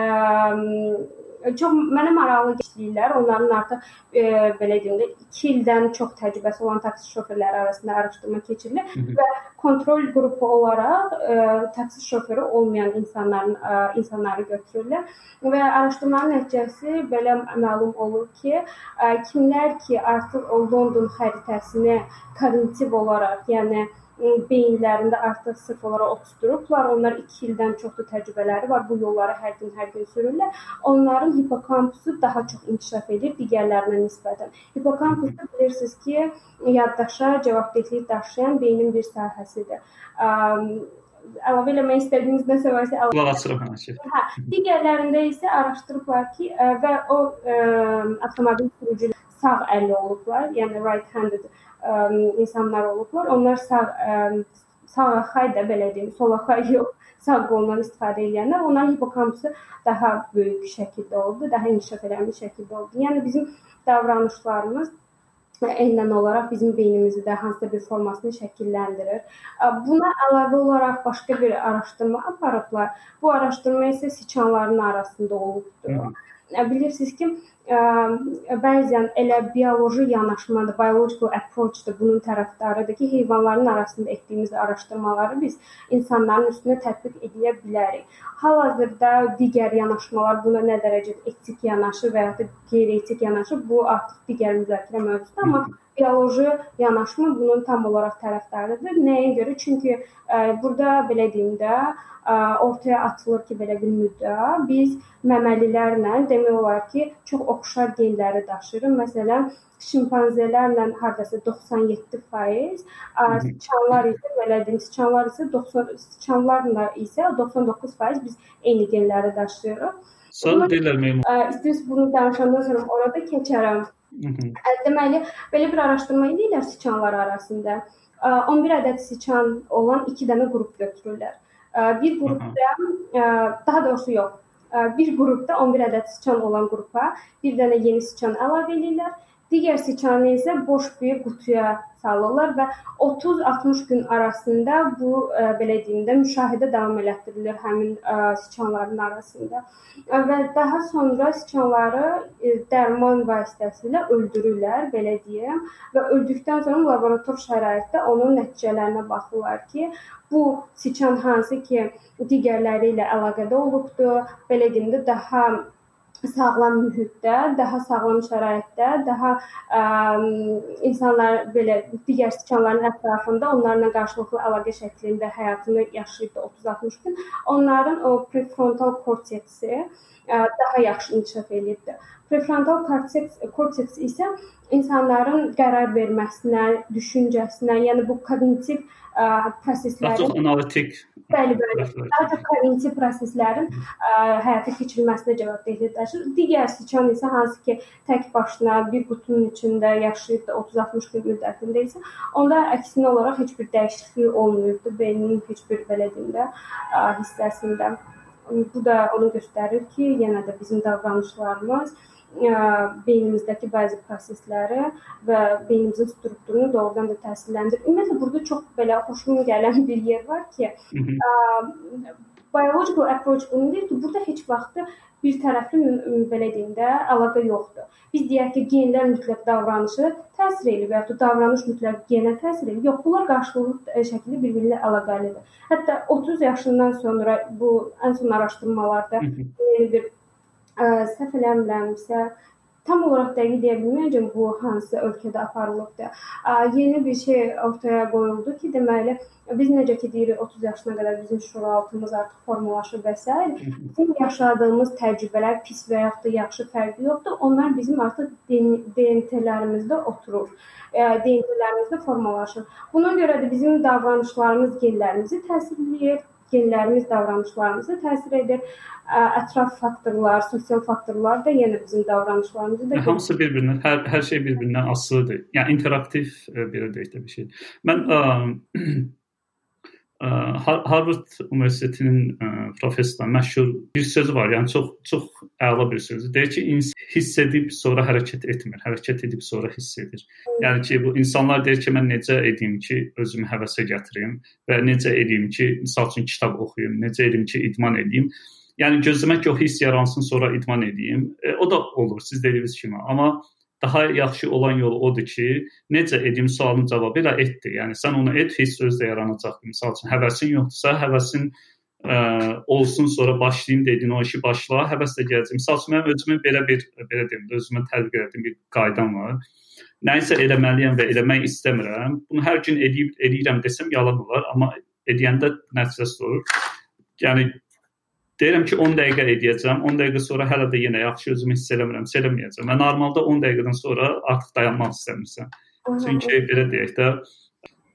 çox mənə maraqlı keçdilər. Onların artıq e, belə deyim də 2 ildən çox təcrübəsi olan taksi şoferləri arasında araşdırma keçirilir və kontrol qrupu olaraq e, taksi şoförü olmayan insanların e, insanları götürürlər və araşdırmanın nəticəsi belə məlum olur ki, e, kimlər ki artıq London xəritəsini kognitiv olaraq, yəni beyinlərində artıq sırf olaraq oturtdurublar. Onlar 2 ildən çoxdur təcrübələri var. Bu yolları hər gün hər gün sürürlər. Onların hipokampusu daha çox inkişaf edir digərlərinə nisbətən. Hipokampus bilirsiniz ki, yaddaşa cavabdehlik daşıyan beynin bir sahəsidir. Əlavə eləmək istədiyiniz nəsə varsa əlavə. Qulaq asıram həmişə. Hə, digərlərində isə araşdırıblar ki, və o ə, avtomobil sürücüləri sağ əlli olublar, yəni right-handed ə, insanlar olublar. Onlar sağ ə, sağ xay da belə deyim, sol xay yox, (laughs) sağ qolundan istifadə edənlər onların hipokampusu daha böyük şəkildə oldu, daha inkişaf etmiş şəkildə oldu. Yəni bizim davranışlarımız eynən olaraq bizim beynimizi də hansısa bir formasını şəkilləndirir. Buna əlavə olaraq başqa bir araşdırma aparıblar. Bu araşdırma isə siçanların arasında olubdur. Bilirsiniz ki, bəzən elə bioloji yanaşmadır, biological approach-da bunun tərəfdarıdır ki, heyvanların arasında etdiyimiz araşdırmaları biz insanların üstünə tətbiq edə bilərik. Hal-hazırda digər yanaşmalar buna nə dərəcədə etik yanaşır və ya da qeyri-etik yanaşır, bu artıq digər müzakirə mövzusudur, amma bioloji yanaşma bunun tam olaraq tərəfdarıdır. Nəyə görə? Çünki ə, burada belə deyim də, ortaya atılır ki, belə bir müddəa biz məməlilərlə demək olar ki, çox oxşar genləri daşıyırıq. Məsələn, şimpanzelərlə hardasa 97%, sıçanlar isə belə deyim, sıçanlar isə 90 sıçanlarla isə 99% biz eyni genləri daşıyırıq. Sonra deyirlər meymun. İstəyirsiniz bunu danışandan sonra orada keçərəm. Deməli, belə bir araşdırma edirlər sıçanlar arasında. 11 ədəd sıçan olan 2 dənə qrup götürürlər. Bir qrupda, daha doğrusu yox, bir qrupda 11 ədəd sıçan olan qrupa bir dənə yeni sıçan əlavə edirlər. Digər sıçanı isə boş bir qutuya salırlar və 30-60 gün arasında bu ə, belə deyim də müşahidə davam elətdirilir həmin ə, siçanların arasında. Və daha sonra siçanları ə, dərman vasitəsilə öldürürlər, belə deyim, və öldükdən sonra laborator şəraitdə onun nəticələrinə baxırlar ki, bu siçan hansı ki digərləri ilə əlaqədə olubdu, belə deyim də daha sağlam mühitdə, daha sağlam şəraitdə, daha ə, insanlar belə digər siçanların ətrafında onlarla qarşılıqlı əlaqə şəklində həyatını yaşayıb 30-60 gün, onların o prefrontal korteksi daha yaxşı inkişaf edibdi. Prefrontal korteks, korteks isə insanların qərar verməsinə, düşüncəsinə, yəni bu kognitiv proseslərin daha çox analitik bəli, bəli, daha çox kognitiv proseslərin ə, həyata keçirilməsinə cavabdehlik daşıyır. Digər siçan isə hansı ki tək başına bir qutunun içində yaşayıb da 30-60 gün müddətində isə onda əksinə olaraq heç bir dəyişiklik olmayıbdı beyninin heç bir belə deyim də hissəsində. Bu da onu göstərir ki, yenə də bizim davranışlarımız beynimizdəki bəzi prosesləri və beynimizin strukturunu doğrudan da təsirləndirir. Ümumiyyətlə burada çox belə xoşuma gələn bir yer var ki, ə, biological approach bunu deyir ki, burada heç vaxt bir tərəfli belə deyim də əlaqə yoxdur. Biz deyək ki, genlər mütləq davranışı təsir edir və ya da davranış mütləq genə təsir edir. Yox, bunlar qarşılıqlı şəkildə bir-biri ilə əlaqəlidir. Hətta 30 yaşından sonra bu ən son araşdırmalarda bir ə, səhv eləmirəmsə, tam olaraq dəqiq deyə bilməyəcəm bu hansı ölkədə aparılıbdı. Yeni bir şey ortaya qoyuldu ki, deməli biz necə ki deyirik 30 yaşına qədər bizim şüuraltımız artıq formalaşır və s. bizim yaşadığımız təcrübələr pis və yaxud da yaxşı fərqi yoxdur. Onlar bizim artıq DNT-lərimizdə oturur. DNT-lərimizdə formalaşır. Buna görə də bizim davranışlarımız genlərimizi təsir edir genlərimiz davranışlarımıza təsir edir. Ətraf faktorlar, sosial faktorlar da yenə bizim davranışlarımızı da hamısı bir-birindən hər hər şey bir-birindən asılıdır. Yəni interaktiv belə deyək də bir şey. Mən ə, (clears throat) Harvard Universitetinin professoru məşhur bir sözü var. Yəni çox çox əla bir sözdür. Deyir ki, hiss edib sonra hərəkət etmir, hərəkət edib sonra hiss edir. Yəni ki, bu insanlar deyir ki, mən necə edim ki, özümü həvəsə gətirim və necə edim ki, məsəl üçün kitab oxuyum, necə edim ki, idman edeyim. Yəni gözləmək o hiss yaransın, sonra idman edeyim. E, o da olur, siz dediyiniz kimi. Amma daha yaxşı olan yol odur ki, necə edim sualın cavabı ilə etdir. Yəni sən onu et, hiss özdə yaranacaq. Məsəl üçün həvəsin yoxdursa, həvəsin ə, olsun, sonra başlayım dedin, o işi başla, həvəslə gələcək. Məsəl üçün mən özümün belə bir belə deyim, özümə tətbiq etdiyim bir qaydam var. nəyisə eləməliyəm və eləmək istəmirəm. Bunu hər gün edib edirəm desəm yalan olar, amma edəndə nəticəsi olur. Yəni deyirəm ki 10 dəqiqə edəcəm. 10 dəqiqə sonra hələ də yenə yaxşı özümü hiss eləmirəm, eləməyəcəm. Və normalda 10 dəqiqədən sonra artıq dayanmaq istəmirsən. Çünki belə deyək də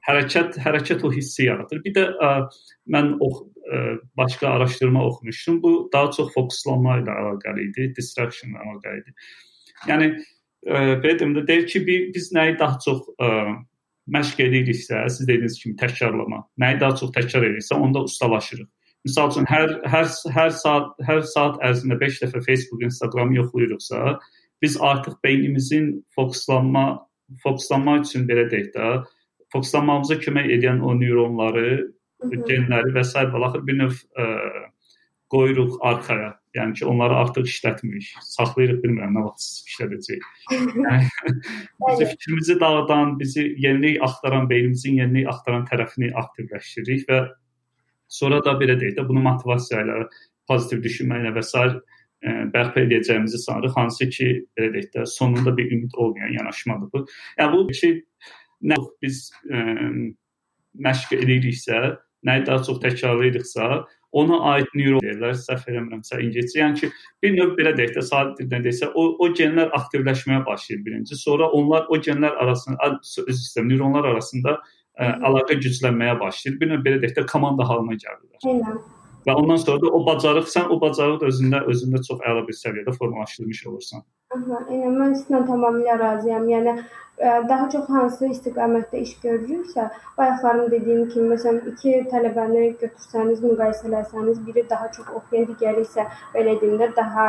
hərəkət hərəkət o hissi yaradır. Bir də ə, mən o ə, başqa araşdırma oxumuşdum. Bu daha çox fokuslanma ilə əlaqəli idi, distraction ilə əlaqəli idi. Yəni ə, belə deyim də deyir ki, biz nəyi daha çox ə, məşq ediriksə, siz dediyiniz kimi təkrarlama, nəyi daha çox təkrar ediriksə, onda ustalaşırıq. Məsəl üçün hər hər hər saat hər saat ərzində 5 dəfə Facebook, Instagram yoxlayırıqsa, biz artıq beynimizin fokuslanma fokuslanmaq üçün belə deyək də, fokuslanmamıza kömək edən o neyronları, genləri və s. və axır bir növ ə, qoyuruq arxaya. Yəni ki, onları artıq işlətmirik. Saxlayırıq bilmirəm nə vaxt işlədəcəyik. (laughs) Yəni bizi fikrimizi dağıdan, bizi yenilik axtaran, beynimizin yenilik axtaran tərəfini aktivləşdiririk və sonra da belə deyək də bunu motivasiya ilə, pozitiv düşünməklə və s. bərpa edəcəyimizi sanırıq. Hansı ki, belə deyək də sonunda bir ümid olmayan yanaşmadır bu. Yəni bu ki nə biz ə, məşq ediriksə, nəyi daha çox təkrarlayırıqsa, ona aid neyron deyirlər, səhv eləmirəmsə ingiliscə. Yəni ki, bir növ belə deyək də, sadə dildə desə, o o genlər aktivləşməyə başlayır birinci. Sonra onlar o genlər arasında öz sistem neyronlar arasında ə, əlaqə güclənməyə başlayır. Bir növ belə deyək də, komanda halına gəlirlər. Eynən. Və ondan sonra da o bacarıq sən o bacarığı da özündə özündə çox əla bir səviyyədə formalaşdırmış olursan. Aha, eynən mən sizinlə tamamilə razıyam. Yəni daha çox hansı istiqamətdə iş görürüksə, bayaqlarım dediyim kimi, məsələn, iki tələbəni götürsəniz, müqayisə etsəniz, biri daha çox oxuyan, digəri isə belə deyim də daha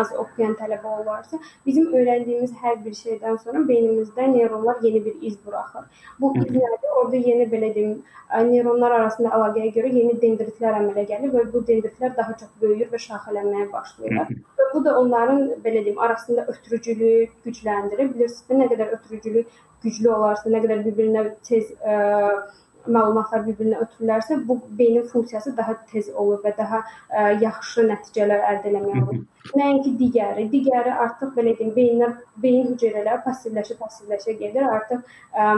az oxuyan tələbə olarsa, bizim öyrəndiyimiz hər bir şeydən sonra beynimizdə neyronlar yeni bir iz buraxır. Bu iz nədir? Orada yeni belə deyim, neyronlar arasında əlaqəyə görə yeni dendritlər əmələ gəlir və bu dendritlər daha çox böyüyür və şaxələnməyə başlayırlar. Və bu da onların belə deyim, arasında ötürücülüyü gücləndirir. Bilirsiniz, nə qədər ötürücülük güclü olarsa, nə qədər bir-birinə tez ə, məlumatlar bir-birinə ötürülərsə, bu beynin funksiyası daha tez olur və daha ə, yaxşı nəticələr əldə etməyə olur. Nəinki digəri. Digəri artıq belə deyim, beyinlər, beyin hüceyrələri passivləşə, passivləşə gedir. Artıq ə,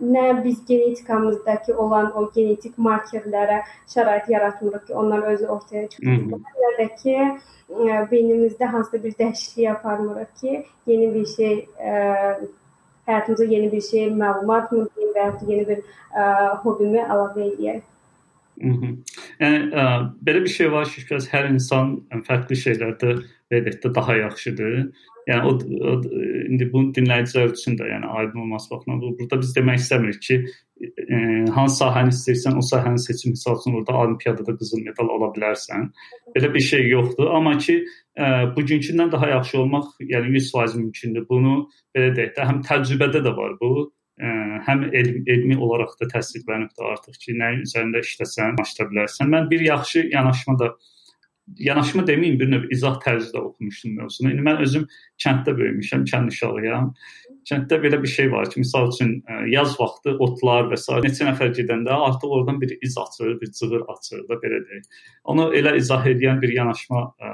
nə biz genetikamızdakı olan o genetik markerlərə şərait yaratmırıq ki, onlar özü ortaya çıxsın. Nə də ki, beynimizdə hansısa bir dəyişiklik aparmırıq ki, yeni bir şey ə, həyatımıza yeni bir şey, məlumat deyim və ya yeni bir ə, hobimi əlavə edək. Yəni ə, belə bir şey var ki, hər insan fərqli şeylərdə belə də daha yaxşıdır. Yəni o, o indi bu dinləyicilər üçün də yəni aydın olması baxımından bu burada biz demək istəmirik ki, e, hansı sahəni istəyirsən, o sahəni seçim misal üçün orada olimpiyadada qızıl medal ala bilərsən. Belə bir şey yoxdur, amma ki e, bugünkündən daha yaxşı olmaq, yəni 100% mümkündür. Bunu belə deyək də, həm təcrübədə də var bu, ə, həm elm, elmi olaraq da təsdiqlənibdir artıq ki, nəyin üzərində işləsən, başla bilərsən. Mən bir yaxşı yanaşma da yanaşma deməyim, bir növ izah tərzidə oxumuşdum mövzunu. İndi mən özüm kənddə böyümüşəm, kənd uşağıyam. Kənddə belə bir şey var ki, məsəl üçün yaz vaxtı otlar və s. neçə nəfər gedəndə artıq oradan bir iz açır, bir cığır açır da belə deyək. Onu elə izah edən bir yanaşma ə,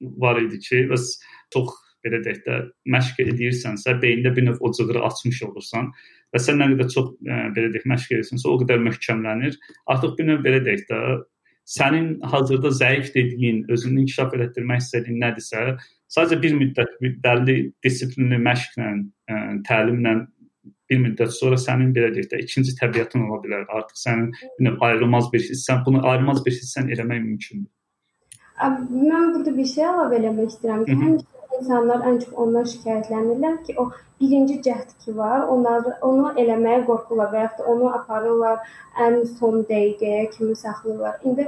var idi ki, bəs çox belə deyək də məşq edirsənsə, beynində bir növ o cığırı açmış olursan və sən nə qədər çox ə, belə deyək məşq edirsənsə, o qədər möhkəmlənir. Artıq bir növ belə deyək də sənin hazırda zəif dediyin, özünü inkişaf etdirmək istədiyin nədirsə, sadəcə bir müddət bir bəlli dissiplinli məşqlə, ə, e, təlimlə bir müddət sonra sənin belə deyək də ikinci təbiətin ola bilər. Artıq sənin yəni, ayrılmaz bir hissən, bunu ayrılmaz bir hissən eləmək mümkündür. Mən burada bir şey əlavə eləmək istəyirəm ki, həmişə insanlar ən çox ondan şikayətlənirlər ki, o birinci cəhd ki var, onlar onu eləməyə qorxurlar və ya da onu aparırlar ən son dəqiqəyə kimi saxlayırlar. İndi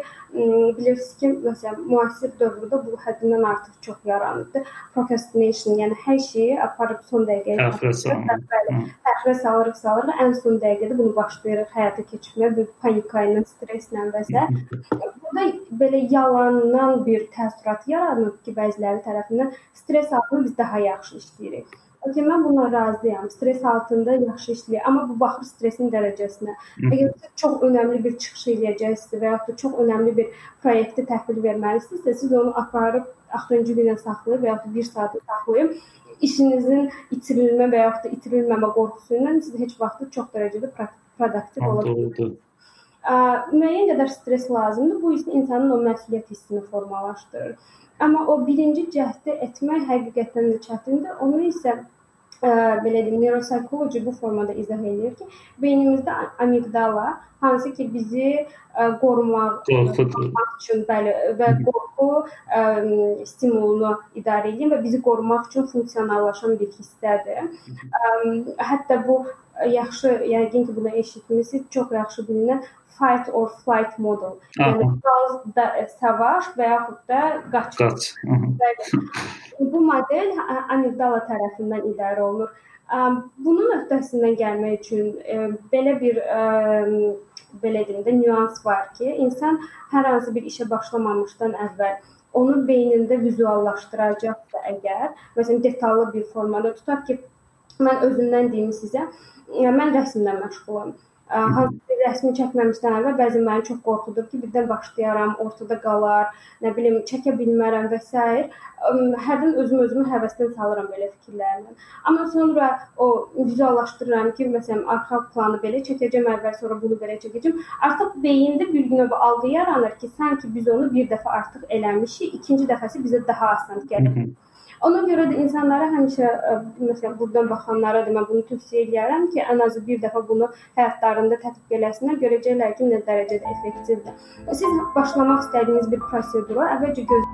bilirsiniz ki, məsələn, müasir dövrdə bu həddindən artıq çox yaranıbdı. Procrastination, yəni hər şeyi aparıb son dəqiqəyə salırıq. Təxirə salırıq, salırıq, ən son dəqiqədə bunu başlayırıq həyata keçirməyə, bir panika ilə, stresslə və s. Burada belə yalandan bir təəssürat yaranıb ki, bəziləri tərəfindən stress altında biz daha yaxşı işləyirik. Okay, mən buna razıyam. Stres altında yaxşı işləyir, amma bu baxır stresin dərəcəsinə. Əgər siz çox önəmli bir çıxış eləyəcəksiniz və ya da çox önəmli bir proyektə təhvil verməlisinizsə, siz onu aparıb axırıncı günə saxlayıb və ya da 1 saata saxlayıb işinizin itirilmə və yaxud da itirilməmə qorxusu ilə siz heç vaxt çox dərəcədə produktiv ola bilmərsiniz. Müəyyən qədər stres lazımdır. Bu isə insanın o məsuliyyət hissini formalaşdırır. Amma o birinci cəhdi etmək həqiqətən də çətindir. Onu isə ə, belə deyim, neuropsixoloji bu formada izah edir ki, beynimizdə amigdala hansı ki bizi ə, qorumaq, qorumaq üçün bəli və qorxu ə, stimulunu idarə edir və bizi qorumaq üçün funksionallaşan bir hissədir. Ə, hətta bu yaxşı, yəqin ki, bunu eşitmisiniz, çox yaxşı bilinən fight or flight model. Yəni da, savaş və yaxud da qaç. Qaç. Bu model amigdala tərəfindən idarə olunur. Bunun öhdəsindən gəlmək üçün belə bir belə deyim də nüans var ki, insan hər hansı bir işə başlamamışdan əvvəl onu beynində vizuallaşdıracaqsa əgər, məsələn detallı bir formada tutaq ki, mən özümdən deyim sizə, mən rəsmlə məşğulam hansı bir rəsmi çəkməmişdən əvvəl bəzən məni çox qorxudur ki, birdən başlayaram, ortada qalar, nə bilim, çəkə bilmərəm və s. Hərdən özüm özümü həvəsdən salıram belə fikirlərlə. Amma sonra o vizuallaşdırıram ki, məsələn, arxa planı belə çəkəcəm əvvəl, sonra bunu belə çəkəcəm. Artıq beyində bir növ algı yaranır ki, sanki biz onu bir dəfə artıq eləmişik, ikinci dəfəsi bizə daha asan gəlir. Ona görə də insanlara həmişə ə, məsələn burdan baxanlara da mən bunu tövsiyə edirəm ki, ən azı bir dəfə bunu həyatlarında tətbiq eləsinlər, görəcəklər ki, nə dərəcədə effektivdir. Siz başlamaq istədiyiniz bir prosedura əvvəlcə göz